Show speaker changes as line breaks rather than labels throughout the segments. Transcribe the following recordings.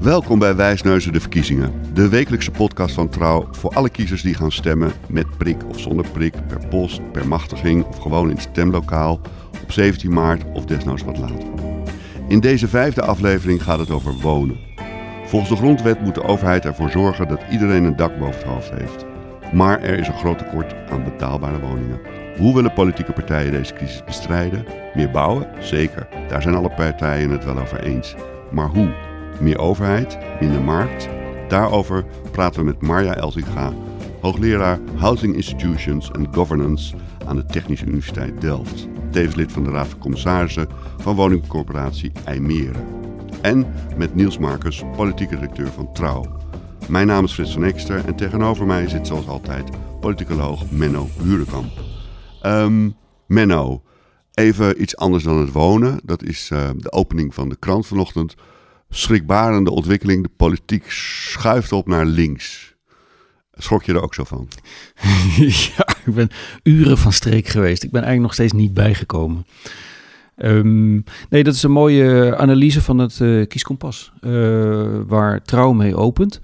Welkom bij Wijsneuzen de Verkiezingen. De wekelijkse podcast van Trouw voor alle kiezers die gaan stemmen met prik of zonder prik, per post, per machtiging of gewoon in het stemlokaal op 17 maart of desnoods wat later. In deze vijfde aflevering gaat het over wonen. Volgens de grondwet moet de overheid ervoor zorgen dat iedereen een dak boven het hoofd heeft. Maar er is een groot tekort aan betaalbare woningen. Hoe willen politieke partijen deze crisis bestrijden? Meer bouwen? Zeker. Daar zijn alle partijen het wel over eens. Maar hoe? Meer overheid, minder markt? Daarover praten we met Marja Elzinga, hoogleraar Housing Institutions and Governance aan de Technische Universiteit Delft. Tevens lid van de Raad van Commissarissen van woningcorporatie IJmeren. En met Niels Marcus, politieke directeur van Trouw. Mijn naam is Frits van Ekster en tegenover mij zit zoals altijd politicoloog Menno Hurekamp. Ehm, Menno, even iets anders dan het wonen. Dat is eh, de opening van de krant vanochtend schrikbarende ontwikkeling. De politiek schuift op naar links. Schrok je er ook zo van?
ja, ik ben uren van streek geweest. Ik ben eigenlijk nog steeds niet bijgekomen. Ehm, nee, dat is een mooie analyse van het uh, kieskompas, uh, waar Trouw mee opent.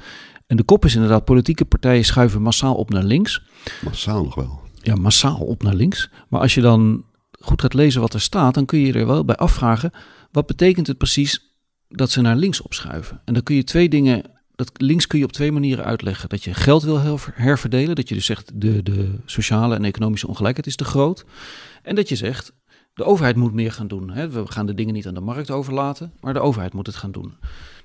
En de kop is inderdaad, politieke partijen schuiven massaal op naar links.
Massaal nog wel.
Ja, massaal op naar links. Maar als je dan goed gaat lezen wat er staat, dan kun je er wel bij afvragen, wat betekent het precies dat ze naar links opschuiven. En dan kun je twee dingen. Dat links kun je op twee manieren uitleggen. Dat je geld wil herverdelen. Dat je dus zegt de, de sociale en economische ongelijkheid is te groot. En dat je zegt de overheid moet meer gaan doen. Hè. We gaan de dingen niet aan de markt overlaten, maar de overheid moet het gaan doen.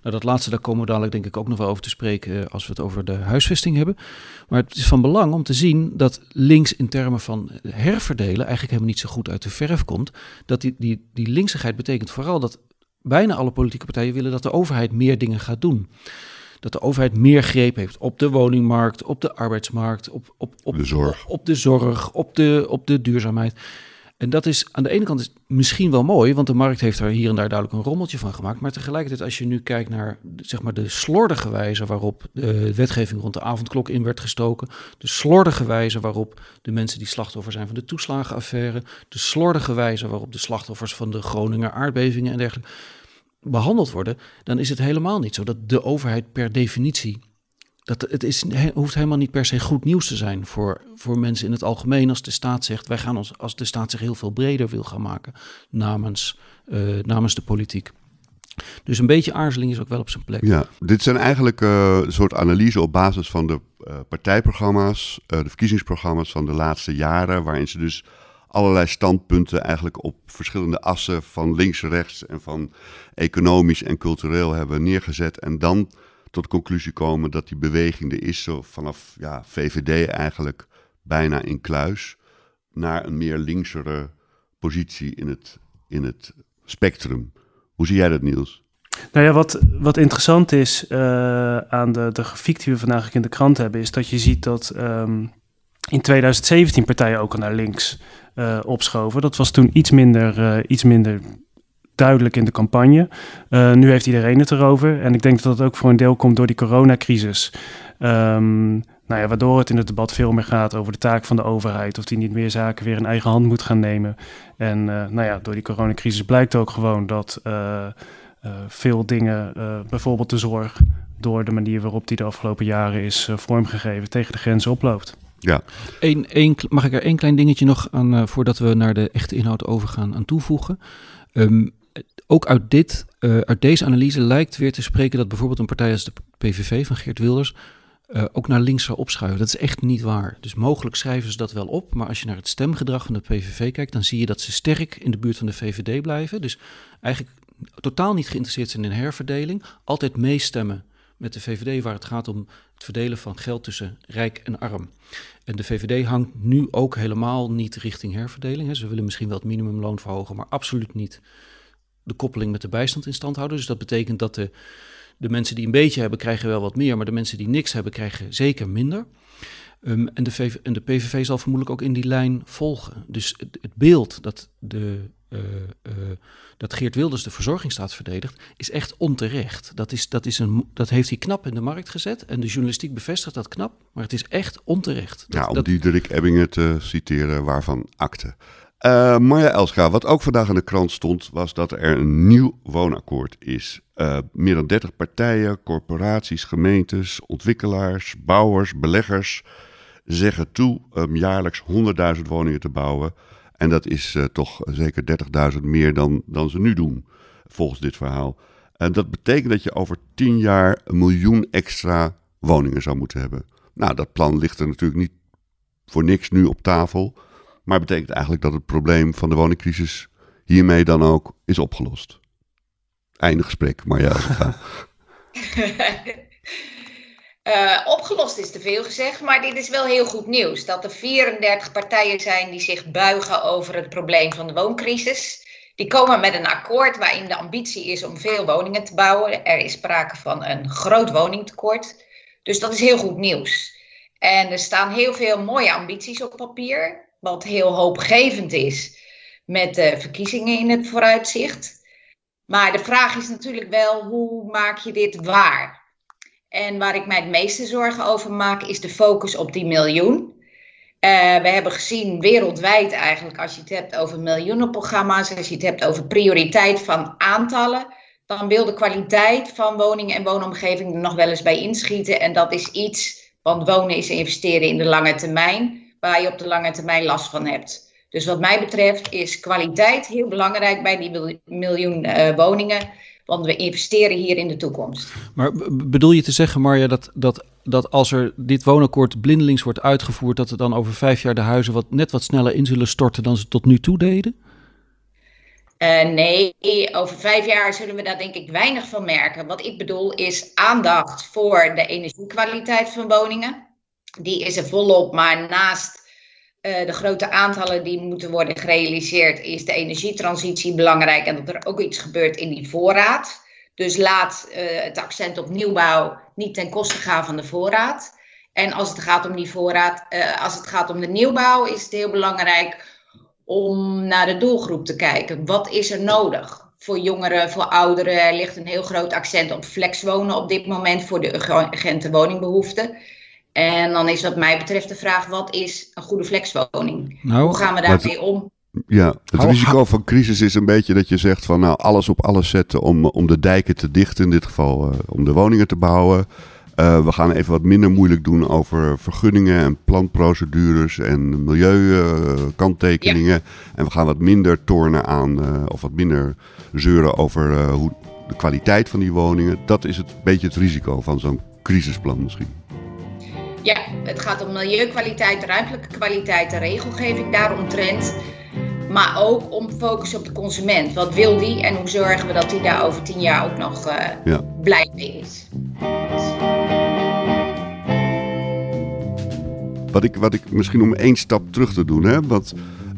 Nou, dat laatste, daar komen we dadelijk denk ik ook nog wel over te spreken als we het over de huisvesting hebben. Maar het is van belang om te zien dat links in termen van herverdelen eigenlijk helemaal niet zo goed uit de verf komt. Dat die, die, die linksigheid betekent vooral dat bijna alle politieke partijen willen dat de overheid meer dingen gaat doen. Dat de overheid meer greep heeft op de woningmarkt, op de arbeidsmarkt, op, op, op,
de, zorg.
op, de zorg, op de, op de duurzaamheid. En dat is aan de ene kant is misschien wel mooi, want de markt heeft er hier en daar duidelijk een rommeltje van gemaakt. Maar tegelijkertijd, als je nu kijkt naar zeg maar, de slordige wijze waarop de wetgeving rond de avondklok in werd gestoken, de slordige wijze waarop de mensen die slachtoffer zijn van de toeslagenaffaire, de slordige wijze waarop de slachtoffers van de Groninger aardbevingen en dergelijke behandeld worden, dan is het helemaal niet zo dat de overheid per definitie dat het is, hoeft helemaal niet per se goed nieuws te zijn voor, voor mensen in het algemeen. Als de staat zegt, wij gaan ons, als de staat zich heel veel breder wil gaan maken namens, uh, namens de politiek. Dus een beetje aarzeling is ook wel op zijn plek.
Ja, dit zijn eigenlijk uh, een soort analyse op basis van de uh, partijprogramma's, de verkiezingsprogramma's van de laatste jaren, waarin ze dus allerlei standpunten eigenlijk op verschillende assen van links, rechts en van economisch en cultureel hebben neergezet. En dan tot conclusie komen dat die beweging er is, zo vanaf ja, VVD eigenlijk bijna in kluis, naar een meer linksere positie in het, in het spectrum. Hoe zie jij dat, Niels?
Nou ja, wat, wat interessant is uh, aan de, de grafiek die we vandaag in de krant hebben, is dat je ziet dat um, in 2017 partijen ook al naar links uh, opschoven. Dat was toen iets minder, uh, iets minder duidelijk in de campagne. Uh, nu heeft iedereen het erover. En ik denk dat dat ook voor een deel komt door die coronacrisis. Um, nou ja, waardoor het in het debat veel meer gaat over de taak van de overheid. Of die niet meer zaken weer in eigen hand moet gaan nemen. En uh, nou ja, door die coronacrisis blijkt ook gewoon dat uh, veel dingen, bijvoorbeeld de zorg, door de manier waarop die de afgelopen jaren is vormgegeven, tegen de grenzen oploopt.
Ja.
Eén, één, mag ik er één klein dingetje nog aan, voordat we naar de echte inhoud overgaan, aan toevoegen? Um, ook uit, dit, uh, uit deze analyse lijkt weer te spreken dat bijvoorbeeld een partij als de PVV van Geert Wilders uh, ook naar links zou opschuiven. Dat is echt niet waar. Dus mogelijk schrijven ze dat wel op, maar als je naar het stemgedrag van de PVV kijkt, dan zie je dat ze sterk in de buurt van de VVD blijven. Dus eigenlijk totaal niet geïnteresseerd zijn in herverdeling, altijd meestemmen met de VVD waar het gaat om het verdelen van geld tussen rijk en arm. En de VVD hangt nu ook helemaal niet richting herverdeling. Hè. Ze willen misschien wel het minimumloon verhogen, maar absoluut niet de koppeling met de bijstand in stand houden. Dus dat betekent dat de, de mensen die een beetje hebben, krijgen wel wat meer, maar de mensen die niks hebben, krijgen zeker minder. Ehm, en, de VV, en de PVV zal vermoedelijk ook in die lijn volgen. Dus het, het beeld dat, de, uh, uh, dat Geert Wilders de verzorgingsstaat verdedigt, is echt onterecht. Dat, is, dat, is een, dat heeft hij knap in de markt gezet. En de journalistiek bevestigt dat knap, maar het is echt onterecht. Dat,
ja, om
dat,
Diederik Ebbingen te citeren, waarvan akte. Uh, Marja Elscha, wat ook vandaag in de krant stond, was dat er een nieuw woonakkoord is. Uh, meer dan 30 partijen, corporaties, gemeentes, ontwikkelaars, bouwers, beleggers zeggen toe om jaarlijks 100.000 woningen te bouwen. En dat is uh, toch zeker 30.000 meer dan, dan ze nu doen, volgens dit verhaal. En dat betekent dat je over 10 jaar een miljoen extra woningen zou moeten hebben. Nou, dat plan ligt er natuurlijk niet voor niks nu op tafel. Maar betekent eigenlijk dat het probleem van de woningcrisis hiermee dan ook is opgelost. Einde gesprek, maar ja, gaan.
Uh, opgelost is te veel gezegd, maar dit is wel heel goed nieuws. Dat er 34 partijen zijn die zich buigen over het probleem van de wooncrisis. Die komen met een akkoord waarin de ambitie is om veel woningen te bouwen. Er is sprake van een groot woningtekort. Dus dat is heel goed nieuws. En er staan heel veel mooie ambities op papier, wat heel hoopgevend is met de verkiezingen in het vooruitzicht. Maar de vraag is natuurlijk wel, hoe maak je dit waar? En waar ik mij het meeste zorgen over maak, is de focus op die miljoen. Uh, we hebben gezien wereldwijd eigenlijk, als je het hebt over miljoenenprogramma's, als je het hebt over prioriteit van aantallen, dan wil de kwaliteit van woningen en woonomgeving er nog wel eens bij inschieten. En dat is iets, want wonen is investeren in de lange termijn, waar je op de lange termijn last van hebt. Dus wat mij betreft is kwaliteit heel belangrijk bij die miljoen uh, woningen. Want we investeren hier in de toekomst.
Maar bedoel je te zeggen, Marja, dat, dat, dat als er dit woonakkoord blindelings wordt uitgevoerd, dat er dan over vijf jaar de huizen wat, net wat sneller in zullen storten dan ze tot nu toe deden?
Uh, nee, over vijf jaar zullen we daar denk ik weinig van merken. Wat ik bedoel is aandacht voor de energiekwaliteit van woningen. Die is er volop, maar naast uh, de grote aantallen die moeten worden gerealiseerd, is de energietransitie belangrijk en dat er ook iets gebeurt in die voorraad. Dus laat uh, het accent op nieuwbouw niet ten koste gaan van de voorraad. En als het gaat om die voorraad, uh, als het gaat om de nieuwbouw, is het heel belangrijk om naar de doelgroep te kijken. Wat is er nodig? Voor jongeren, voor ouderen er ligt een heel groot accent op flexwonen op dit moment voor de urgente woningbehoeften. En dan is wat mij betreft de vraag, wat is een goede flexwoning? Nou, Hoe gaan we daarmee om?
Ja, het risico van crisis is een beetje dat je zegt van nou alles op alles zetten om, om de dijken te dichten, in dit geval uh, om de woningen te bouwen. Uh, we gaan even wat minder moeilijk doen over vergunningen en planprocedures en milieukanttekeningen. Uh, ja. En we gaan wat minder tornen aan of wat minder zeuren over hoe de kwaliteit van die woningen. Dat is het beetje het risico van zo'n crisisplan misschien.
Ja, het gaat om milieukwaliteit, ruimtelijke kwaliteit, de regelgeving daaromtrent. Maar ook om focus op de consument. Wat wil die en hoe zorgen we dat hij daar over tien jaar ook nog uh, ja. blij mee is.
Wat ik, wat ik misschien om één stap terug te doen, hè, want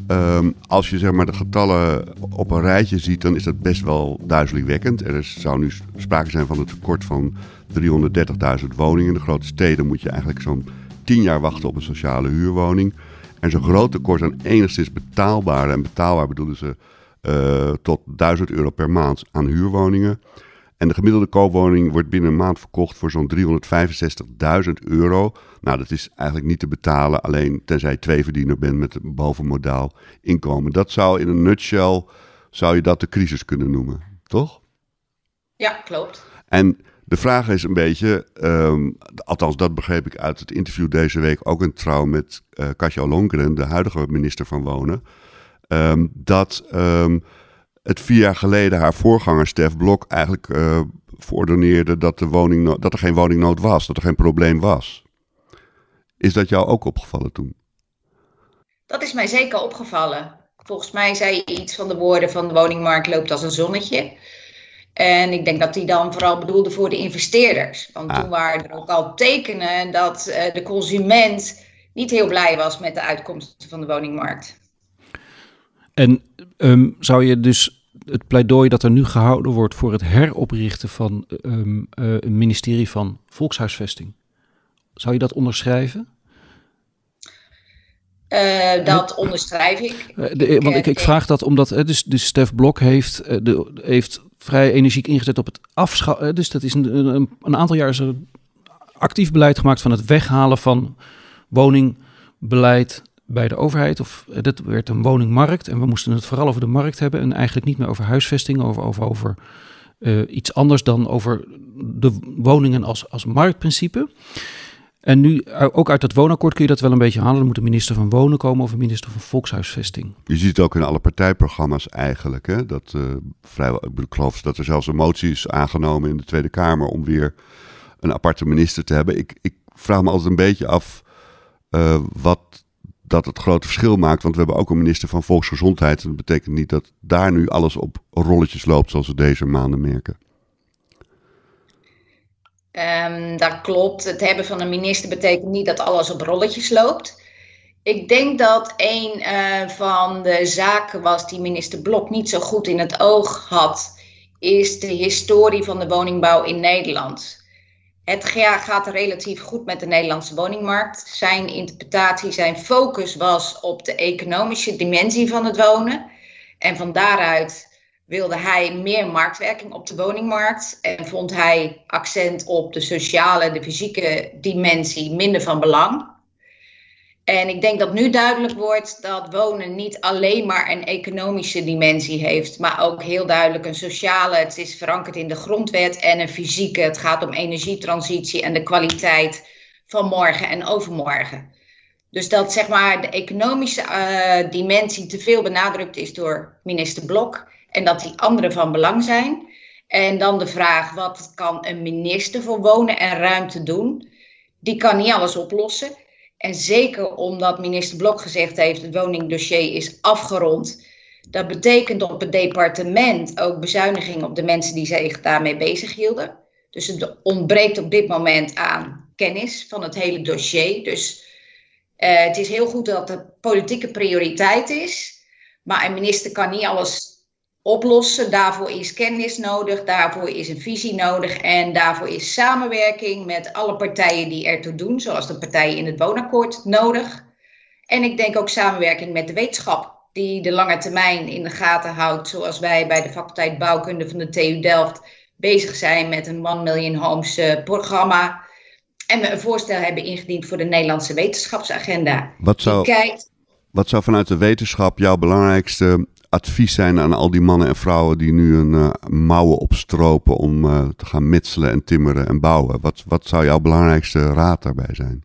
um, als je zeg maar de getallen op een rijtje ziet, dan is dat best wel duizelingwekkend. Er is, zou nu sprake zijn van een tekort van 330.000 woningen. In de grote steden moet je eigenlijk zo'n 10 jaar wachten op een sociale huurwoning. En zo'n groot tekort aan enigszins betaalbare, en betaalbaar bedoelen ze uh, tot 1000 euro per maand aan huurwoningen. En de gemiddelde koopwoning wordt binnen een maand verkocht voor zo'n 365.000 euro. Nou, dat is eigenlijk niet te betalen, alleen tenzij je tweeverdiener bent met een bovenmodaal inkomen. Dat zou in een nutshell, zou je dat de crisis kunnen noemen, toch?
Ja, klopt.
En de vraag is een beetje, um, althans dat begreep ik uit het interview deze week, ook een trouw met uh, Katja Longren, de huidige minister van Wonen, um, dat um, het vier jaar geleden haar voorganger Stef Blok eigenlijk uh, verordoneerde dat, de woning, dat er geen woningnood was, dat er geen probleem was. Is dat jou ook opgevallen toen?
Dat is mij zeker opgevallen. Volgens mij zei je iets van de woorden van de woningmarkt loopt als een zonnetje. En ik denk dat die dan vooral bedoelde voor de investeerders. Want ah. toen waren er ook al tekenen dat uh, de consument niet heel blij was met de uitkomsten van de woningmarkt.
En um, zou je dus het pleidooi dat er nu gehouden wordt voor het heroprichten van um, uh, een ministerie van Volkshuisvesting, zou je dat onderschrijven?
Uh, dat onderschrijf ik.
De, want ik, ik vraag dat omdat dus, dus Stef Blok heeft, de, heeft vrij energiek ingezet op het afschaffen. Dus dat is een, een, een aantal jaar is er actief beleid gemaakt van het weghalen van woningbeleid bij de overheid. Of dat werd een woningmarkt en we moesten het vooral over de markt hebben en eigenlijk niet meer over huisvesting, over, over, over uh, iets anders dan over de woningen als, als marktprincipe. En nu, ook uit dat woonakkoord kun je dat wel een beetje halen. Er moet een minister van Wonen komen of een minister van Volkshuisvesting.
Je ziet het ook in alle partijprogramma's eigenlijk. Hè? Dat, vrijwel, ik geloof dat er zelfs een motie is aangenomen in de Tweede Kamer om weer een aparte minister te hebben. Ik, ik vraag me altijd een beetje af wat dat het grote verschil maakt. Want we hebben ook een minister van Volksgezondheid. En dat betekent niet dat daar nu alles op rolletjes loopt zoals we deze maanden merken.
Um, dat klopt. Het hebben van een minister betekent niet dat alles op rolletjes loopt. Ik denk dat een uh, van de zaken was die minister Blok niet zo goed in het oog had, is de historie van de woningbouw in Nederland. Het gaat relatief goed met de Nederlandse woningmarkt. Zijn interpretatie, zijn focus was op de economische dimensie van het wonen. En van daaruit wilde hij meer marktwerking op de woningmarkt en vond hij accent op de sociale, de fysieke dimensie minder van belang. En ik denk dat nu duidelijk wordt dat wonen niet alleen maar een economische dimensie heeft, maar ook heel duidelijk een sociale. Het is verankerd in de grondwet en een fysieke. Het gaat om energietransitie en de kwaliteit van morgen en overmorgen. Dus dat zeg maar de economische uh, dimensie te veel benadrukt is door minister Blok en dat die andere van belang zijn. En dan de vraag, wat kan een minister voor wonen en ruimte doen? Die kan niet alles oplossen. En zeker omdat minister Blok gezegd heeft, het woningdossier is afgerond. Dat betekent op het departement ook bezuiniging op de mensen die zich daarmee bezighielden. Dus het ontbreekt op dit moment aan kennis van het hele dossier. Dus uh, het is heel goed dat het politieke prioriteit is. Maar een minister kan niet alles oplossen. Daarvoor is kennis nodig, daarvoor is een visie nodig en daarvoor is samenwerking met alle partijen die ertoe doen, zoals de partijen in het woonakkoord, nodig. En ik denk ook samenwerking met de wetenschap, die de lange termijn in de gaten houdt, zoals wij bij de faculteit bouwkunde van de TU Delft bezig zijn met een One Million Homes uh, programma. En we een voorstel hebben ingediend voor de Nederlandse wetenschapsagenda.
Wat zou, kijkt... wat zou vanuit de wetenschap jouw belangrijkste advies zijn aan al die mannen en vrouwen die nu een uh, mouwen opstropen om uh, te gaan mitselen en timmeren en bouwen? Wat, wat zou jouw belangrijkste raad daarbij zijn?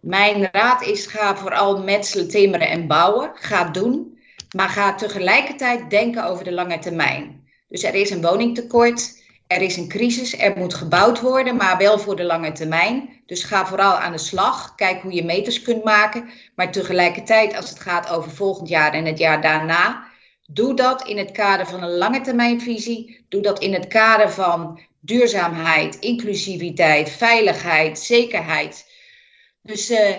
Mijn raad is: ga vooral metselen, timmeren en bouwen. Ga doen, maar ga tegelijkertijd denken over de lange termijn. Dus er is een woningtekort. Er is een crisis, er moet gebouwd worden, maar wel voor de lange termijn. Dus ga vooral aan de slag. Kijk hoe je meters kunt maken. Maar tegelijkertijd, als het gaat over volgend jaar en het jaar daarna, doe dat in het kader van een lange termijnvisie. Doe dat in het kader van duurzaamheid, inclusiviteit, veiligheid, zekerheid. Dus uh,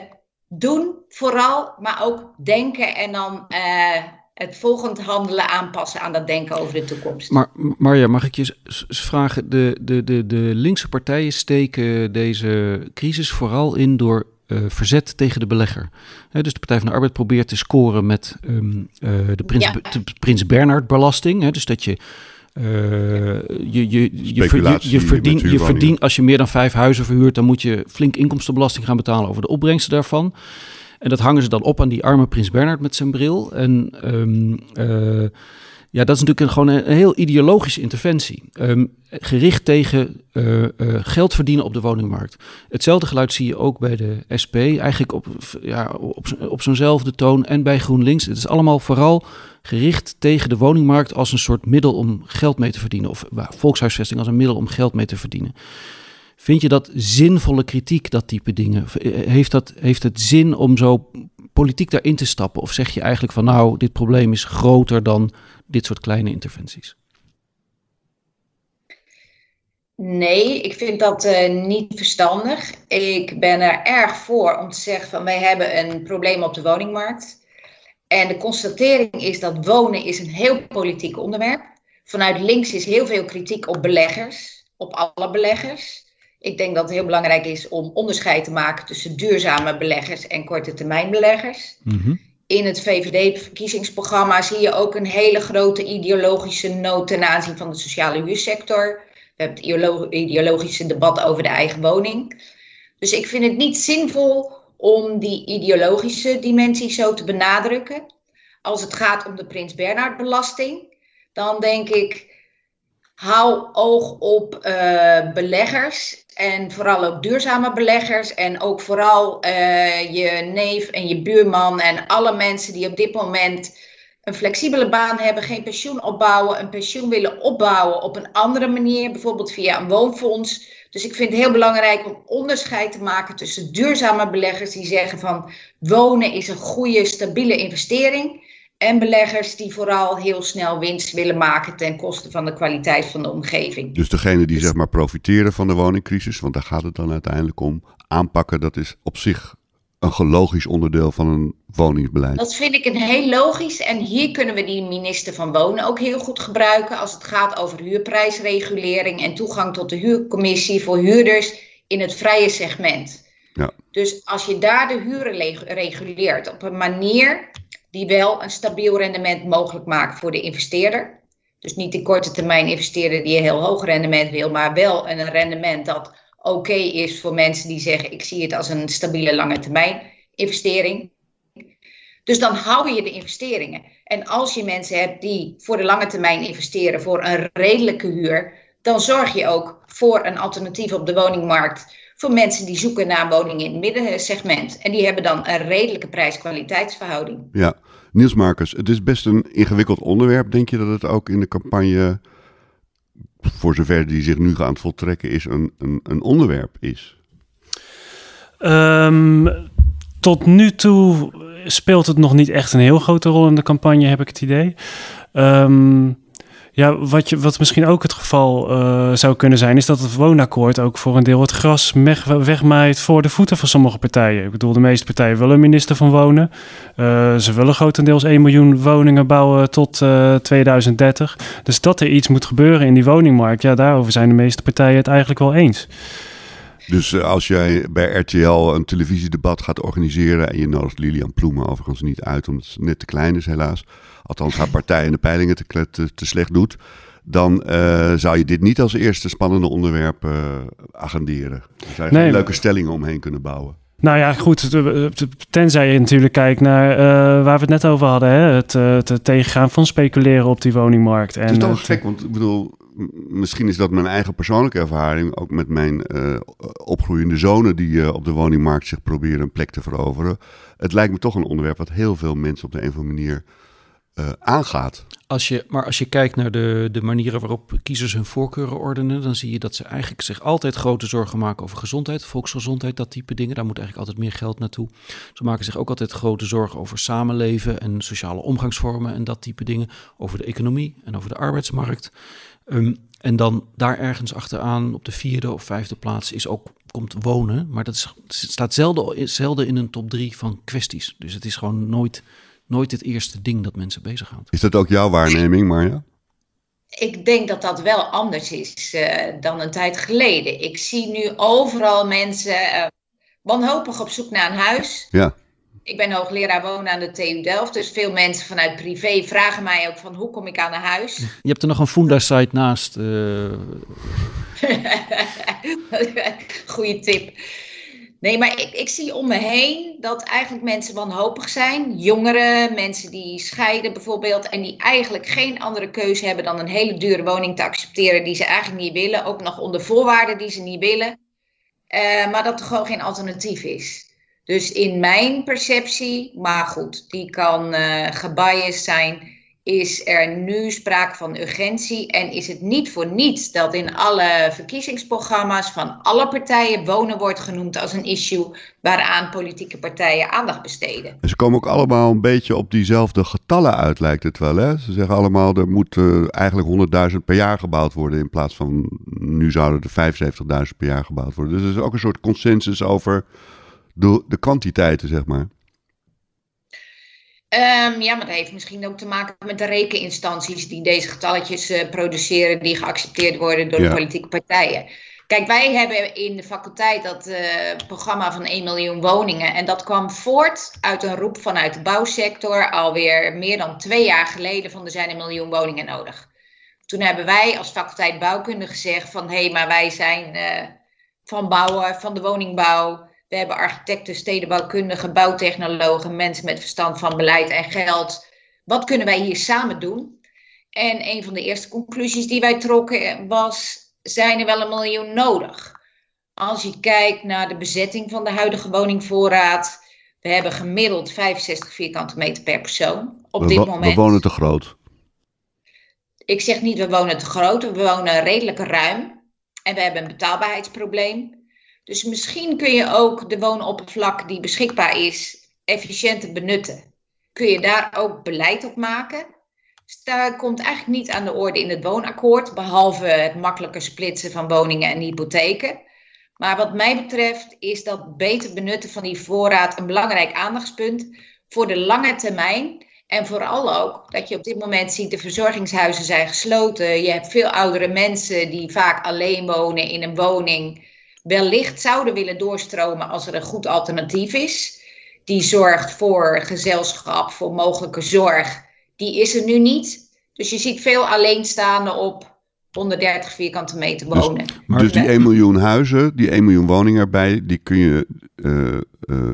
doen vooral, maar ook denken en dan. Uh, het volgend handelen aanpassen aan dat denken over de toekomst.
Maar Marja, mag ik je vragen? De, de, de, de linkse partijen steken deze crisis vooral in door uh, verzet tegen de belegger. dus de Partij van de Arbeid probeert te scoren met um, uh, de Prins, ja. de Prins Bernhard belasting. dus dat je uh, je, je, je, je, je, verdient, je verdient, als je meer dan vijf huizen verhuurt, dan moet je flink inkomstenbelasting gaan betalen over de opbrengsten daarvan. En dat hangen ze dan op aan die arme prins Bernard met zijn bril. En um, uh, ja, dat is natuurlijk een, gewoon een, heel ideologische interventie. Um, gericht tegen uh, uh, geld verdienen op de woningmarkt. Hetzelfde geluid zie je ook bij de SP. Eigenlijk op, ja, op, op zo'nzelfde toon. En bij GroenLinks. Het is allemaal vooral gericht tegen de woningmarkt als een soort middel om geld mee te verdienen. Of volkshuisvesting als een middel om geld mee te verdienen. Vind je dat zinvolle kritiek, dat type dingen? Eh, heeft, dat, heeft het zin om zo politiek daarin te stappen? Of zeg je eigenlijk van nou, dit probleem is groter dan dit soort kleine interventies?
Nee, ik vind dat uh, niet verstandig. Ik ben er erg voor om te zeggen van wij hebben een probleem op de woningmarkt. En de constatering is dat wonen is een heel politiek onderwerp. Vanuit links is heel veel kritiek op beleggers, op alle beleggers. Ik denk dat het heel belangrijk is om onderscheid te maken tussen duurzame beleggers en korte termijn beleggers.
Mhm.
In het VVD-verkiezingsprogramma zie je ook een hele grote ideologische nood ten aanzien van de sociale huursector. We hebben het ideolo- ideologische debat over de eigen woning. Dus ik vind het niet zinvol om die ideologische dimensie zo te benadrukken. Als het gaat om de Prins Bernhard belasting, dan denk ik, hou oog op eh, beleggers en vooral ook duurzame beleggers en ook vooral eh, je neef en je buurman en alle mensen die op dit moment een flexibele baan hebben, geen pensioen opbouwen, een pensioen willen opbouwen op een andere manier, bijvoorbeeld via een woonfonds. Dus ik vind het heel belangrijk om onderscheid te maken tussen duurzame beleggers die zeggen van wonen is een goede, stabiele investering. En beleggers die vooral heel snel winst willen maken ten koste van de kwaliteit van de omgeving.
Dus degene die zeg maar profiteren van de woningcrisis, want daar gaat het dan uiteindelijk om, aanpakken, dat is op zich een logisch onderdeel van een woningsbeleid.
Dat vind ik een heel logisch. En hier kunnen we die minister van Wonen ook heel goed gebruiken als het gaat over huurprijsregulering en toegang tot de huurcommissie voor huurders in het vrije segment.
Ja.
Dus als je daar de huren le- reguleert op een manier die wel een stabiel rendement mogelijk maakt voor de investeerder. Dus niet de korte termijn investeerder die een heel hoog rendement wil, maar wel een rendement dat oké is voor mensen die zeggen: ik zie het als een stabiele lange termijn investering. Dus dan hou je de investeringen. En als je mensen hebt die voor de lange termijn investeren voor een redelijke huur, dan zorg je ook voor een alternatief op de woningmarkt voor mensen die zoeken naar een woning in het middensegment. En die hebben dan een redelijke prijs-kwaliteitsverhouding.
Ja, Niels Marcus, het is best een ingewikkeld onderwerp. Denk je dat het ook in de campagne, voor zover die zich nu gaat voltrekken, is een, een, een onderwerp is?
Ehm, tot nu toe speelt het nog niet echt een heel grote rol in de campagne, heb ik het idee. Ehm, ja, wat, je, wat misschien ook het geval uh, zou kunnen zijn, is dat het woonakkoord ook voor een deel het gras weg, wegmaait voor de voeten van sommige partijen. Ik bedoel, de meeste partijen willen minister van Wonen. Uh, ze willen grotendeels 1 miljoen woningen bouwen tot uh, 2030. Dus dat er iets moet gebeuren in die woningmarkt, ja, daarover zijn de meeste partijen het eigenlijk wel eens.
Dus als jij bij RTL een televisiedebat gaat organiseren en je nodigt Lilian Ploemen overigens niet uit, omdat ze net te klein is helaas, althans haar partij in de peilingen te, te, te slecht doet, dan uh, zou je dit niet als eerste spannende onderwerp uh, agenderen. Er zou je nee, leuke stellingen omheen kunnen bouwen.
Nou ja, goed. Tenzij je natuurlijk kijkt naar uh, waar we het net over hadden. Hè? Het, het tegengaan van speculeren op die woningmarkt. En,
het is toch gek, want ik bedoel, misschien is dat mijn eigen persoonlijke ervaring. Ook met mijn uh, opgroeiende zonen die uh, op de woningmarkt zich proberen een plek te veroveren. Het lijkt me toch een onderwerp wat heel veel mensen op de een of andere manier uh, aangaat.
Als je, maar als je kijkt naar de, de manieren waarop kiezers hun voorkeuren ordenen, dan zie je dat ze eigenlijk zich altijd grote zorgen maken over gezondheid, volksgezondheid, dat type dingen. Daar moet eigenlijk altijd meer geld naartoe. Ze maken zich ook altijd grote zorgen over samenleven en sociale omgangsvormen en dat type dingen. Over de economie en over de arbeidsmarkt. Um, en dan daar ergens achteraan op de vierde of vijfde plaats is ook, komt wonen. Maar dat staat zelden, zelden in een top drie van kwesties. Dus het is gewoon nooit, nooit het eerste ding dat mensen bezighoudt.
Is dat ook jouw waarneming, Marja?
Ik denk dat dat wel anders is uh, dan een tijd geleden. Ik zie nu overal mensen uh, wanhopig op zoek naar een huis.
Ja.
Ik ben hoogleraar wonen aan de TU Delft, dus veel mensen vanuit privé vragen mij ook van hoe kom ik aan een huis.
Je hebt er nog een Funda-site naast. Uh...
Goeie tip. Nee, maar ik, ik zie om me heen dat eigenlijk mensen wanhopig zijn. Jongeren, mensen die scheiden bijvoorbeeld. En die eigenlijk geen andere keuze hebben dan een hele dure woning te accepteren die ze eigenlijk niet willen. Ook nog onder voorwaarden die ze niet willen. Uh, maar dat er gewoon geen alternatief is. Dus in mijn perceptie, maar goed, die kan uh, gebiased zijn, is er nu sprake van urgentie. En is het niet voor niets dat in alle verkiezingsprogramma's van alle partijen wonen wordt genoemd als een issue waaraan politieke partijen aandacht besteden.
En ze komen ook allemaal een beetje op diezelfde getallen uit, lijkt het wel. Hè? Ze zeggen allemaal, er moet uh, eigenlijk 100.000 per jaar gebouwd worden in plaats van nu zouden er 75.000 per jaar gebouwd worden. Dus er is ook een soort consensus over de, de kwantiteiten, zeg maar.
Um, ja, maar dat heeft misschien ook te maken met de rekeninstanties die deze getalletjes uh, produceren, die geaccepteerd worden door
Ja.
de politieke partijen. Kijk, wij hebben in de faculteit dat uh, programma van 1 miljoen woningen. En dat kwam voort uit een roep vanuit de bouwsector alweer meer dan twee jaar geleden van er zijn een miljoen woningen nodig. Toen hebben wij als faculteit bouwkunde gezegd van hé, hey, maar wij zijn uh, van bouwen, van de woningbouw. We hebben architecten, stedenbouwkundigen, bouwtechnologen, mensen met verstand van beleid en geld. Wat kunnen wij hier samen doen? En een van de eerste conclusies die wij trokken was zijn er wel een miljoen nodig. Als je kijkt naar de bezetting van de huidige woningvoorraad, we hebben gemiddeld 65 vierkante meter per persoon op
we,
dit moment.
We wonen te groot.
Ik zeg niet we wonen te groot, we wonen redelijk ruim en we hebben een betaalbaarheidsprobleem. Dus misschien kun je ook de woonoppervlak die beschikbaar is efficiënter benutten. Kun je daar ook beleid op maken? Dus daar komt eigenlijk niet aan de orde in het woonakkoord, behalve het makkelijker splitsen van woningen en hypotheken. Maar wat mij betreft is dat beter benutten van die voorraad een belangrijk aandachtspunt voor de lange termijn. En vooral ook dat je op dit moment ziet, de verzorgingshuizen zijn gesloten. Je hebt veel oudere mensen die vaak alleen wonen in een woning. Wellicht zouden willen doorstromen als er een goed alternatief is. Die zorgt voor gezelschap, voor mogelijke zorg die is er nu niet. Dus je ziet veel alleenstaanden op 130 vierkante meter
dus-
wonen.
Dus, dus die 1 miljoen huizen, die 1 miljoen woningen erbij, die kun je. Uh, uh,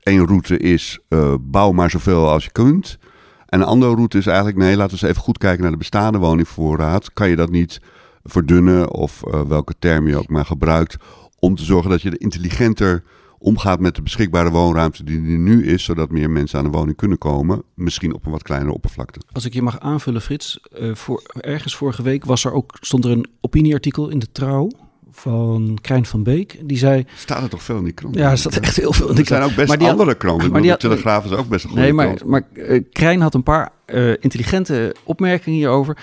één route is uh, bouw maar zoveel als je kunt. En een andere route is eigenlijk, nee, laten we eens even goed kijken naar de bestaande woningvoorraad. Kan je dat niet verdunnen of welke term je ook maar gebruikt, om te zorgen dat je er intelligenter omgaat met de beschikbare woonruimte die er nu is, zodat meer mensen aan de woning kunnen komen, misschien op een wat kleinere oppervlakte.
Als ik je mag aanvullen, Frits, uh, voor, ergens vorige week was er ook, stond er een opinieartikel in de Trouw van Krijn van Beek. Die zei...
Staat er toch veel in die krant?
Ja, er staat echt heel veel in die krant.
Er zijn ook best maar andere kranten. Maar die had, de Telegraaf is ook best een goede
Nee, maar, maar uh, Krijn had een paar uh, intelligente opmerkingen hierover.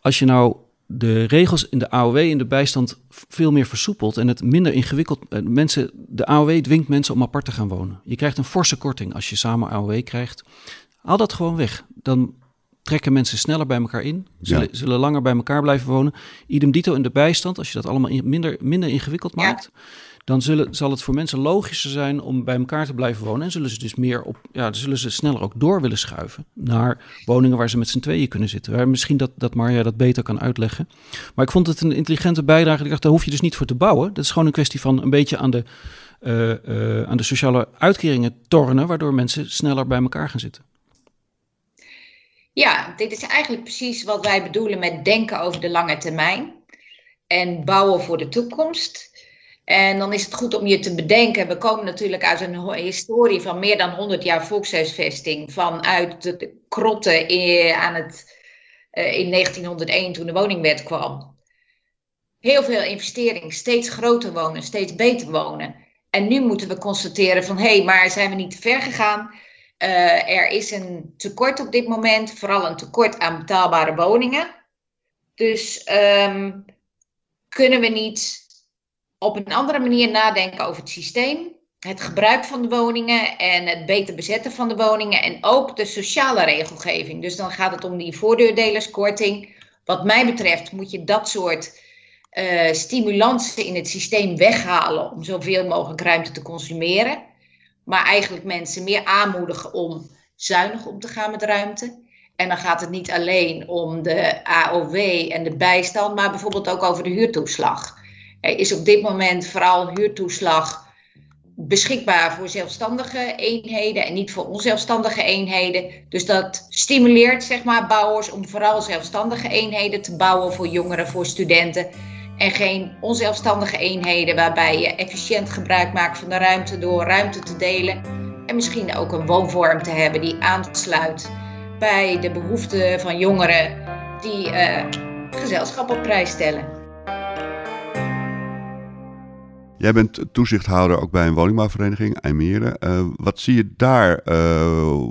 Als je nou de regels in de AOW in de bijstand veel meer versoepeld en het minder ingewikkeld. Mensen, de AOW dwingt mensen om apart te gaan wonen. Je krijgt een forse korting als je samen AOW krijgt. Haal dat gewoon weg. Dan trekken mensen sneller bij elkaar in, zullen, ja. zullen langer bij elkaar blijven wonen. Idem dito in de bijstand, als je dat allemaal minder, minder ingewikkeld maakt. Ja dan zullen, zal het voor mensen logischer zijn om bij elkaar te blijven wonen. En zullen ze dus meer op, ja, zullen ze sneller ook door willen schuiven naar woningen waar ze met z'n tweeën kunnen zitten. Waar misschien dat, dat Marja dat beter kan uitleggen. Maar ik vond het een intelligente bijdrage. Ik dacht, daar hoef je dus niet voor te bouwen. Dat is gewoon een kwestie van een beetje aan de, uh, uh, aan de sociale uitkeringen tornen, waardoor mensen sneller bij elkaar gaan zitten.
Ja, dit is eigenlijk precies wat wij bedoelen met denken over de lange termijn en bouwen voor de toekomst. En dan is het goed om je te bedenken, we komen natuurlijk uit een historie van meer dan 100 jaar volkshuisvesting, vanuit de krotten in, aan het, uh, in 1901 toen de woningwet kwam. Heel veel investering, steeds groter wonen, steeds beter wonen. En nu moeten we constateren van, hé, hey, maar zijn we niet te ver gegaan? Uh, er is een tekort op dit moment, vooral een tekort aan betaalbare woningen. Dus um, kunnen we niet op een andere manier nadenken over het systeem, het gebruik van de woningen en het beter bezetten van de woningen en ook de sociale regelgeving. Dus dan gaat het om die voordeurdelerskorting. Wat mij betreft moet je dat soort uh, stimulansen in het systeem weghalen om zoveel mogelijk ruimte te consumeren. Maar eigenlijk mensen meer aanmoedigen om zuinig om te gaan met ruimte. En dan gaat het niet alleen om de AOW en de bijstand, maar bijvoorbeeld ook over de huurtoeslag. Er is op dit moment vooral huurtoeslag beschikbaar voor zelfstandige eenheden en niet voor onzelfstandige eenheden. Dus dat stimuleert zeg maar, bouwers om vooral zelfstandige eenheden te bouwen voor jongeren, voor studenten. En geen onzelfstandige eenheden waarbij je efficiënt gebruik maakt van de ruimte door ruimte te delen. En misschien ook een woonvorm te hebben die aansluit bij de behoeften van jongeren die uh, gezelschap op prijs stellen.
Jij bent toezichthouder ook bij een woningbouwvereniging, IJmeren. Uh, wat zie je daar? Uh,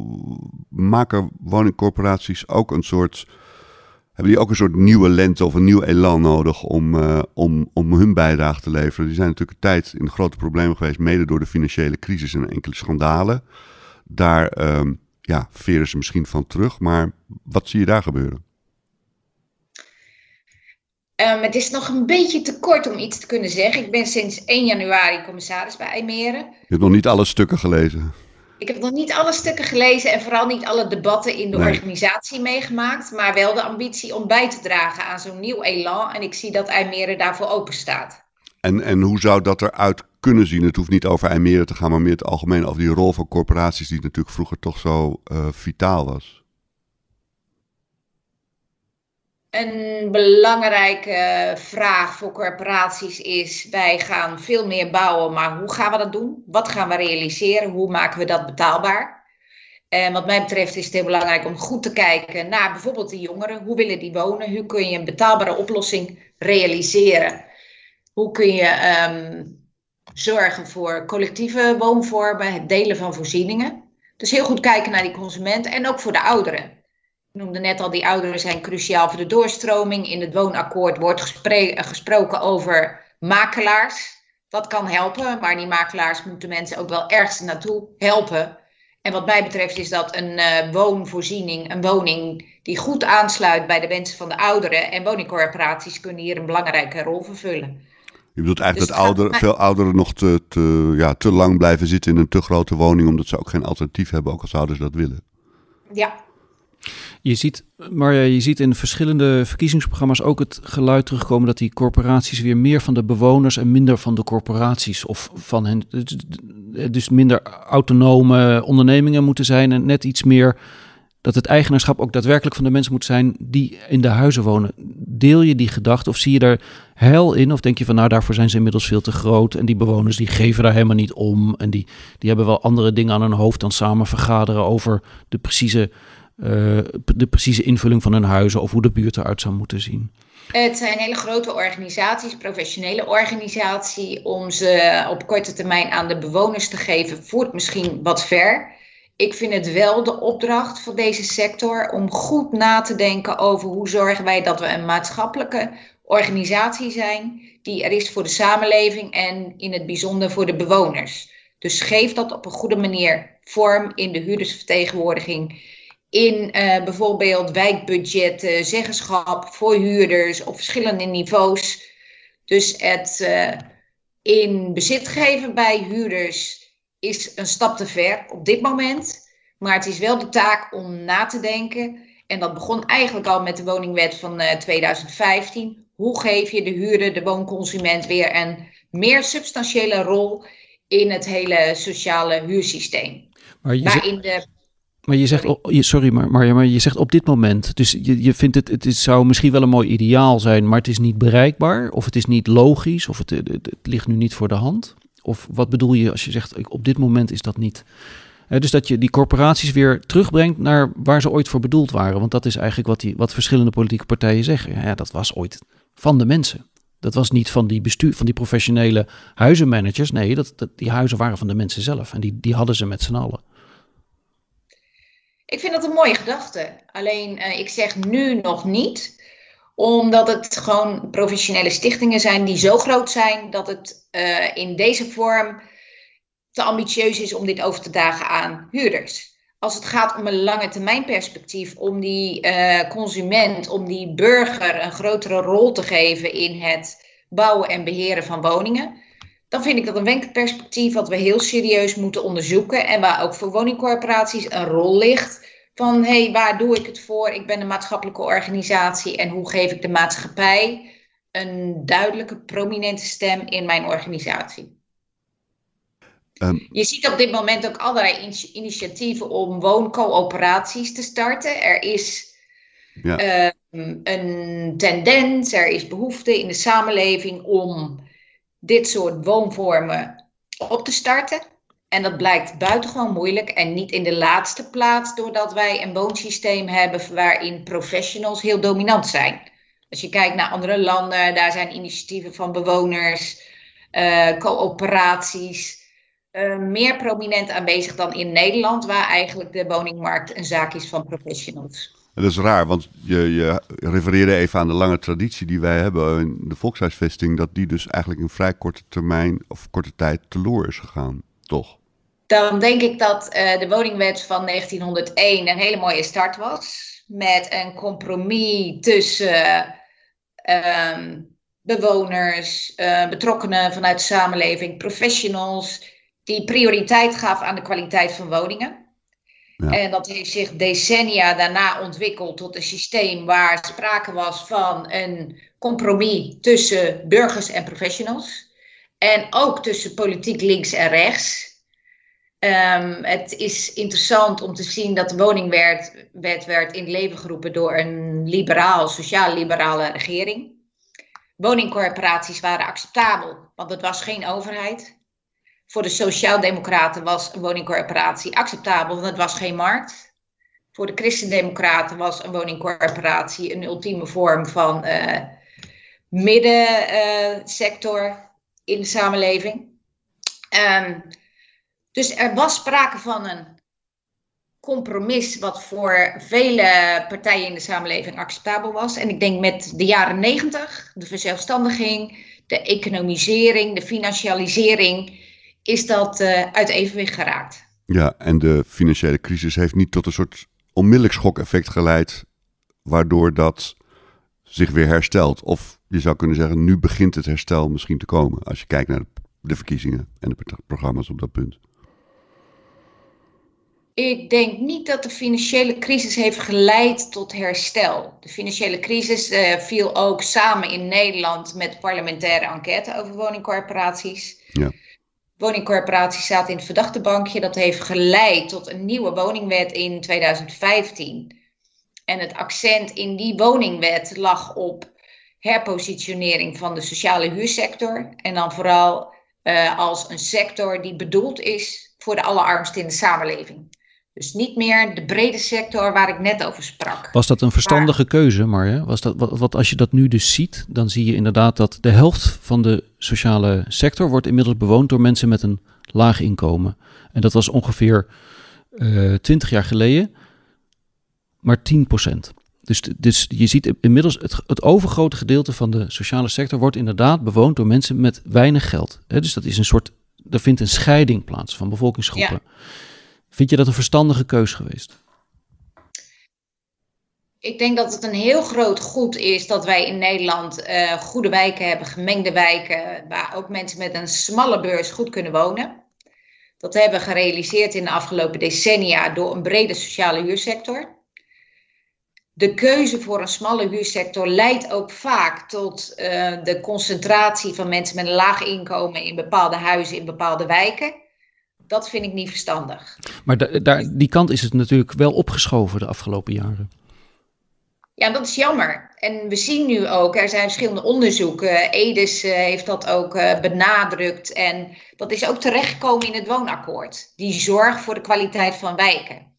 maken woningcorporaties ook een soort... Hebben die ook een soort nieuwe lente of een nieuw elan nodig om, uh, om, om hun bijdrage te leveren? Die zijn natuurlijk een tijd in grote problemen geweest, mede door de financiële crisis en enkele schandalen. Daar um, ja, veren ze misschien van terug, maar wat zie je daar gebeuren?
Um, het is nog een beetje te kort om iets te kunnen zeggen. Ik ben sinds 1 januari commissaris bij IJmeren.
Je hebt nog niet alle stukken gelezen?
Ik heb nog niet alle stukken gelezen en vooral niet alle debatten in de organisatie meegemaakt. Maar wel de ambitie om bij te dragen aan zo'n nieuw elan. En ik zie dat IJmeren daarvoor open staat.
En, en hoe zou dat eruit kunnen zien? Het hoeft niet over IJmeren te gaan, maar meer het algemeen over die rol van corporaties die natuurlijk vroeger toch zo uh, vitaal was.
Een belangrijke vraag voor corporaties is: wij gaan veel meer bouwen, maar hoe gaan we dat doen? Wat gaan we realiseren? Hoe maken we dat betaalbaar? En wat mij betreft is het heel belangrijk om goed te kijken naar bijvoorbeeld de jongeren. Hoe willen die wonen? Hoe kun je een betaalbare oplossing realiseren? Hoe kun je um, zorgen voor collectieve woonvormen, het delen van voorzieningen? Dus heel goed kijken naar die consument en ook voor de ouderen. Ik noemde net al, die ouderen zijn cruciaal voor de doorstroming. In het woonakkoord wordt gesproken over makelaars. Dat kan helpen, maar die makelaars moeten mensen ook wel ergens naartoe helpen. En wat mij betreft is dat een uh, woonvoorziening, een woning die goed aansluit bij de wensen van de ouderen. En woningcorporaties kunnen hier een belangrijke rol vervullen.
Je bedoelt eigenlijk dus dat ouderen, veel ouderen nog te, te, ja, te lang blijven zitten in een te grote woning, omdat ze ook geen alternatief hebben, ook al zouden ze dat willen.
Ja,
je ziet, maar je ziet in verschillende verkiezingsprogramma's ook het geluid terugkomen dat die corporaties weer meer van de bewoners en minder van de corporaties of van hen, dus minder autonome ondernemingen moeten zijn en net iets meer dat het eigenaarschap ook daadwerkelijk van de mensen moet zijn die in de huizen wonen. Deel je die gedachte of zie je daar heil in? Of denk je van nou daarvoor zijn ze inmiddels veel te groot en die bewoners die geven daar helemaal niet om en die, die hebben wel andere dingen aan hun hoofd dan samen vergaderen over de precieze de precieze invulling van hun huizen of hoe de buurt eruit zou moeten zien?
Het zijn hele grote organisaties, professionele organisatie. Om ze op korte termijn aan de bewoners te geven, voert misschien wat ver. Ik vind het wel de opdracht van deze sector om goed na te denken over hoe zorgen wij dat we een maatschappelijke organisatie zijn die er is voor de samenleving en in het bijzonder voor de bewoners. Dus geef dat op een goede manier vorm in de huurdersvertegenwoordiging in uh, bijvoorbeeld wijkbudgetten, zeggenschap voor huurders op verschillende niveaus. Dus het uh, in bezit geven bij huurders is een stap te ver op dit moment. Maar het is wel de taak om na te denken. En dat begon eigenlijk al met de woningwet van uh, eh, 2015. Hoe geef je de huurder, de woonconsument, weer een meer substantiële rol in het hele sociale huursysteem? Maar je Waarin de
maar je zegt, sorry, maar, maar, maar je zegt op dit moment, dus je, je vindt het, het is, zou misschien wel een mooi ideaal zijn, maar het is niet bereikbaar, of het is niet logisch, of het, het, ligt nu niet voor de hand? Of wat bedoel je als je zegt, op dit moment is dat niet? dus dat je die corporaties weer terugbrengt naar waar ze ooit voor bedoeld waren. Want dat is eigenlijk wat, die, wat verschillende politieke partijen zeggen. Ja, dat was ooit van de mensen. Dat was niet van die, bestuur, van die professionele huizenmanagers. Nee, dat, dat, die huizen waren van de mensen zelf. En die, die hadden ze met z'n allen.
Ik vind dat een mooie gedachte. Alleen uh, ik zeg nu nog niet, omdat het gewoon professionele stichtingen zijn die zo groot zijn dat het uh, in deze vorm te ambitieus is om dit over te dragen aan huurders. Als het gaat om een lange termijn perspectief, om die uh, consument, om die burger een grotere rol te geven in het bouwen en beheren van woningen, dan vind ik dat een wenkelperspectief wat we heel serieus moeten onderzoeken en waar ook voor woningcorporaties een rol ligt van hé, hey, waar doe ik het voor? Ik ben een maatschappelijke organisatie en hoe geef ik de maatschappij een duidelijke, prominente stem in mijn organisatie? Ehm. Je ziet op dit moment ook allerlei initiatieven om wooncoöperaties te starten. Er is ja. Ehm, een tendens, er is behoefte in de samenleving om dit soort woonvormen op te starten. En dat blijkt buitengewoon moeilijk en niet in de laatste plaats doordat wij een woonsysteem hebben waarin professionals heel dominant zijn. Als je kijkt naar andere landen, daar zijn initiatieven van bewoners, uh, coöperaties, uh, meer prominent aanwezig dan in Nederland, waar eigenlijk de woningmarkt een zaak is van professionals.
Dat is raar, want je, je refereerde even aan de lange traditie die wij hebben in de volkshuisvesting, dat die dus eigenlijk in vrij korte termijn of korte tijd teloor is gegaan, toch?
Dan denk ik dat uh, de woningwet van 1901 een hele mooie start was. Met een compromis tussen ehm, bewoners, uh, betrokkenen vanuit de samenleving, professionals, die prioriteit gaf aan de kwaliteit van woningen. En dat heeft zich decennia daarna ontwikkeld tot een systeem waar sprake was van een compromis tussen burgers en professionals. En ook tussen politiek links en rechts. Um, het is interessant om te zien dat de woningwet werd in leven geroepen door een liberaal, sociaal-liberale regering. Woningcorporaties waren acceptabel, want het was geen overheid. Voor de Sociaaldemocraten was een woningcorporatie acceptabel, want het was geen markt. Voor de Christendemocraten was een woningcorporatie een ultieme vorm van uh, middensector in de samenleving. Um, dus er was sprake van een compromis wat voor vele partijen in de samenleving acceptabel was. En ik denk met de jaren negentig, de verzelfstandiging, de economisering, de financialisering, is dat uh, uit evenwicht geraakt.
Ja, en de financiële crisis heeft niet tot een soort onmiddellijk schokeffect geleid, waardoor dat zich weer herstelt. Of je zou kunnen zeggen, nu begint het herstel misschien te komen, als je kijkt naar de verkiezingen en de programma's op dat punt.
Ik denk niet dat de financiële crisis heeft geleid tot herstel. De financiële crisis uh, viel ook samen in Nederland met parlementaire enquête over woningcorporaties. Ja. Woningcorporaties zaten in het verdachte bankje. Dat heeft geleid tot een nieuwe woningwet in 2015. En het accent in die woningwet lag op herpositionering van de sociale huursector. En dan vooral uh, als een sector die bedoeld is voor de allerarmsten in de samenleving. Dus niet meer de brede sector waar ik net over sprak.
Was dat een verstandige keuze, Marja? Was dat, wat, wat, als je dat nu dus ziet, dan zie je inderdaad dat de helft van de sociale sector wordt inmiddels bewoond door mensen met een laag inkomen. En dat was ongeveer uh, eh, 20 jaar geleden maar 10% Dus, dus je ziet inmiddels het, het overgrote gedeelte van de sociale sector wordt inderdaad bewoond door mensen met weinig geld. dus dat is een soort, er vindt een scheiding plaats van bevolkingsgroepen. Ja. Vind je dat een verstandige keus geweest?
Ik denk dat het een heel groot goed is dat wij in Nederland uh, goede wijken hebben, gemengde wijken, waar ook mensen met een smalle beurs goed kunnen wonen. Dat hebben we gerealiseerd in de afgelopen decennia door een brede sociale huursector. De keuze voor een smalle huursector leidt ook vaak tot uh, de concentratie van mensen met een laag inkomen in bepaalde huizen, in bepaalde wijken. Dat vind ik niet verstandig.
Maar daar, die kant is het natuurlijk wel opgeschoven de afgelopen jaren.
Ja, dat is jammer. En we zien nu ook, er zijn verschillende onderzoeken. Edis uh, heeft dat ook uh, benadrukt. En dat is ook terechtgekomen in het woonakkoord. Die zorg voor de kwaliteit van wijken.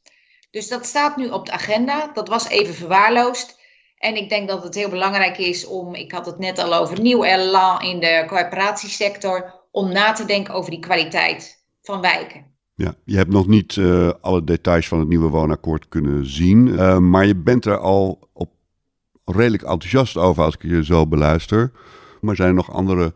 Dus dat staat nu op de agenda. Dat was even verwaarloosd. En ik denk dat het heel belangrijk is om, ik had het net al over nieuw elan in de corporatiesector, om na te denken over die kwaliteit van wijken.
Ja, je hebt nog niet uh, alle details van het nieuwe woonakkoord kunnen zien, uh, maar je bent er al op redelijk enthousiast over als ik je zo beluister. Maar zijn er nog andere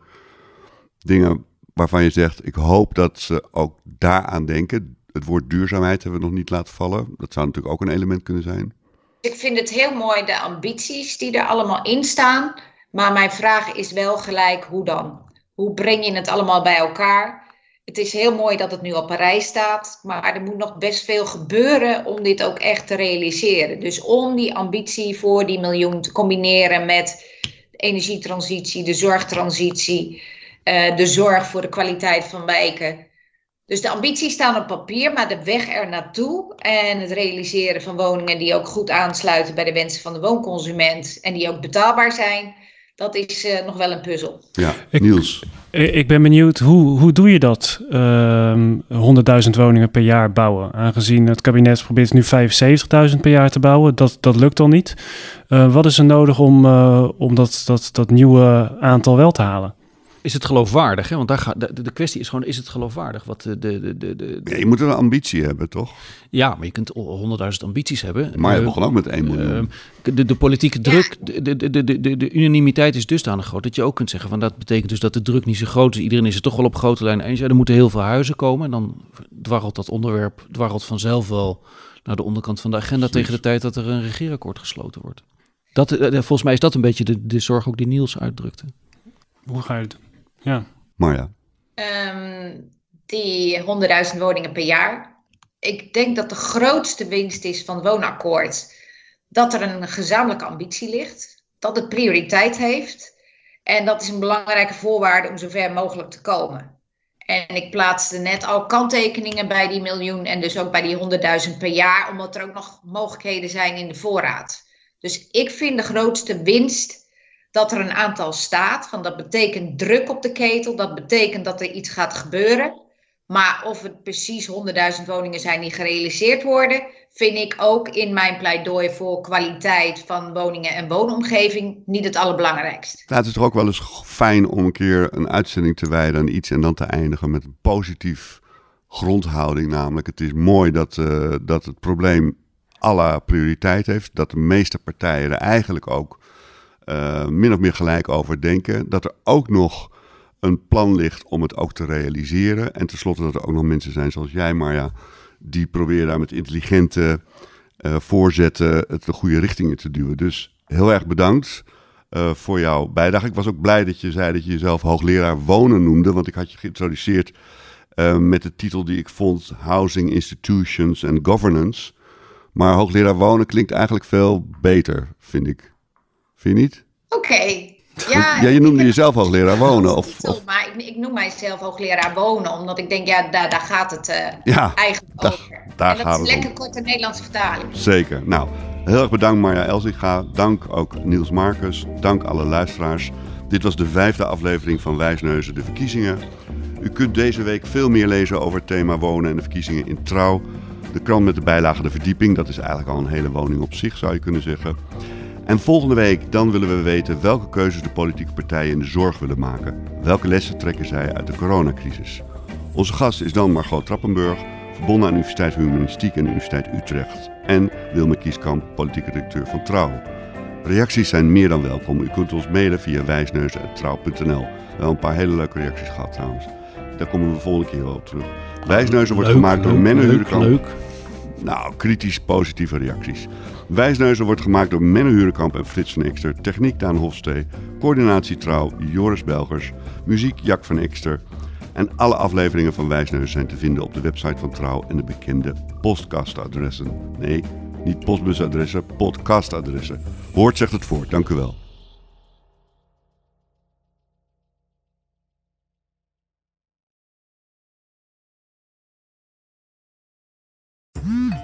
dingen waarvan je zegt, ik hoop dat ze ook daaraan denken? Het woord duurzaamheid hebben we nog niet laten vallen. Dat zou natuurlijk ook een element kunnen zijn.
Ik vind het heel mooi de ambities die er allemaal in staan. Maar mijn vraag is wel gelijk, hoe dan? Hoe breng je het allemaal bij elkaar? Het is heel mooi dat het nu op Parijs staat, maar er moet nog best veel gebeuren om dit ook echt te realiseren. Dus om die ambitie voor die miljoen te combineren met de energietransitie, de zorgtransitie, uh, de zorg voor de kwaliteit van wijken. Dus de ambities staan op papier, maar de weg er naartoe en het realiseren van woningen die ook goed aansluiten bij de wensen van de woonconsument en die ook betaalbaar zijn, dat is uh, nog wel een puzzel.
Ja, Niels.
Ik ben benieuwd, hoe, hoe doe je dat? Uh, ehm, 100.000 woningen per jaar bouwen. Aangezien het kabinet probeert nu 75.000 per jaar te bouwen. Dat, dat lukt al niet. Uh, wat is er nodig om, uh, om dat, dat, dat nieuwe aantal wel te halen?
Is het geloofwaardig? Hè? Want daar gaat, de, de kwestie is gewoon, is het geloofwaardig? Wat de, de, de, de,
ja, je moet een ambitie hebben, toch?
Ja, maar je kunt honderdduizend ambities hebben.
Maar je uh, begon ook met 1 miljoen.
Uh, de, de politieke druk, de, de, de, de, de unanimiteit is dusdanig groot... dat je ook kunt zeggen, van dat betekent dus dat de druk niet zo groot is. Iedereen is er toch wel op grote lijnen eens. Ja, er moeten heel veel huizen komen. En dan dwarrelt dat onderwerp dwarrelt vanzelf wel naar de onderkant van de agenda... tegen de tijd dat er een regeerakkoord gesloten wordt. Dat, eh, volgens mij is dat een beetje de, de zorg ook die Niels uitdrukte.
Hoe ga je het doen? Ja.
Marja.
Ehm, die 100.000 woningen per jaar. Ik denk dat de grootste winst is van het woonakkoord dat er een gezamenlijke ambitie ligt, dat het prioriteit heeft. En dat is een belangrijke voorwaarde om zover mogelijk te komen. En ik plaatste net al kanttekeningen bij die miljoen en dus ook bij die 100.000 per jaar, omdat er ook nog mogelijkheden zijn in de voorraad. Dus ik vind de grootste winst dat er een aantal staat. Want dat betekent druk op de ketel, dat betekent dat er iets gaat gebeuren. Maar of het precies 100.000 woningen zijn die gerealiseerd worden, vind ik ook in mijn pleidooi voor kwaliteit van woningen en woonomgeving niet het allerbelangrijkste.
Ja, het is toch ook wel eens fijn om een keer een uitzending te wijden aan iets en dan te eindigen met een positief grondhouding. Namelijk, het is mooi dat, uh, dat het probleem alle prioriteit heeft. Dat de meeste partijen er eigenlijk ook uh, min of meer gelijk over denken. Dat er ook nog een plan ligt om het ook te realiseren. En tenslotte dat er ook nog mensen zijn zoals jij, Marja, die proberen daar met intelligente uh, voorzetten het de goede richting in te duwen. Dus heel erg bedankt uh, voor jouw bijdrage. Ik was ook blij dat je zei dat je jezelf hoogleraar wonen noemde, want ik had je geïntroduceerd met de titel die ik vond Housing Institutions and Governance. Maar hoogleraar wonen klinkt eigenlijk veel beter, vind ik. Vind je niet?
Oké. Okay.
Ja, ja, je noemde jezelf hoogleraar wonen. Of,
of... Maar ik, ik, noem mijzelf hoogleraar wonen, omdat ik denk, ja, daar, daar gaat het uh, ja, eigenlijk
daar,
over.
Daar
en
gaat
dat is lekker korte Nederlandse vertaling.
Zeker. Nou, heel erg bedankt Marja Elzinga. Dank ook Niels Marcus. Dank alle luisteraars. Dit was de vijfde aflevering van Wijsneuzen de verkiezingen. U kunt deze week veel meer lezen over het thema wonen en de verkiezingen in Trouw. De krant met de bijlage De Verdieping, dat is eigenlijk al een hele woning op zich zou je kunnen zeggen. En volgende week dan willen we weten welke keuzes de politieke partijen in de zorg willen maken. Welke lessen trekken zij uit de coronacrisis? Onze gast is dan Margot Trappenburg, verbonden aan de Universiteit voor Humanistiek en de Universiteit Utrecht. En Wilme Kieskamp, politieke directeur van Trouw. Reacties zijn meer dan welkom. U kunt ons mailen via wijsneuzen.trouw.nl. We hebben een paar hele leuke reacties gehad trouwens. Daar komen we volgende keer wel op terug. Wijsneuzen wordt
Leuk,
gemaakt door Menno
leuk,
Huurkamp. Nou, kritisch positieve reacties. Wijsneuzen wordt gemaakt door Menno Hurenkamp en Frits van Ekster. Techniek Daan Hofstee. Coördinatie Trouw Joris Belgers. Muziek Jack van Ekster. En alle afleveringen van Wijsneuzen zijn te vinden op de website van Trouw en de bekende podcastadressen. Nee, niet postbusadressen, podcastadressen. Hoort zegt het voort. Dank u wel.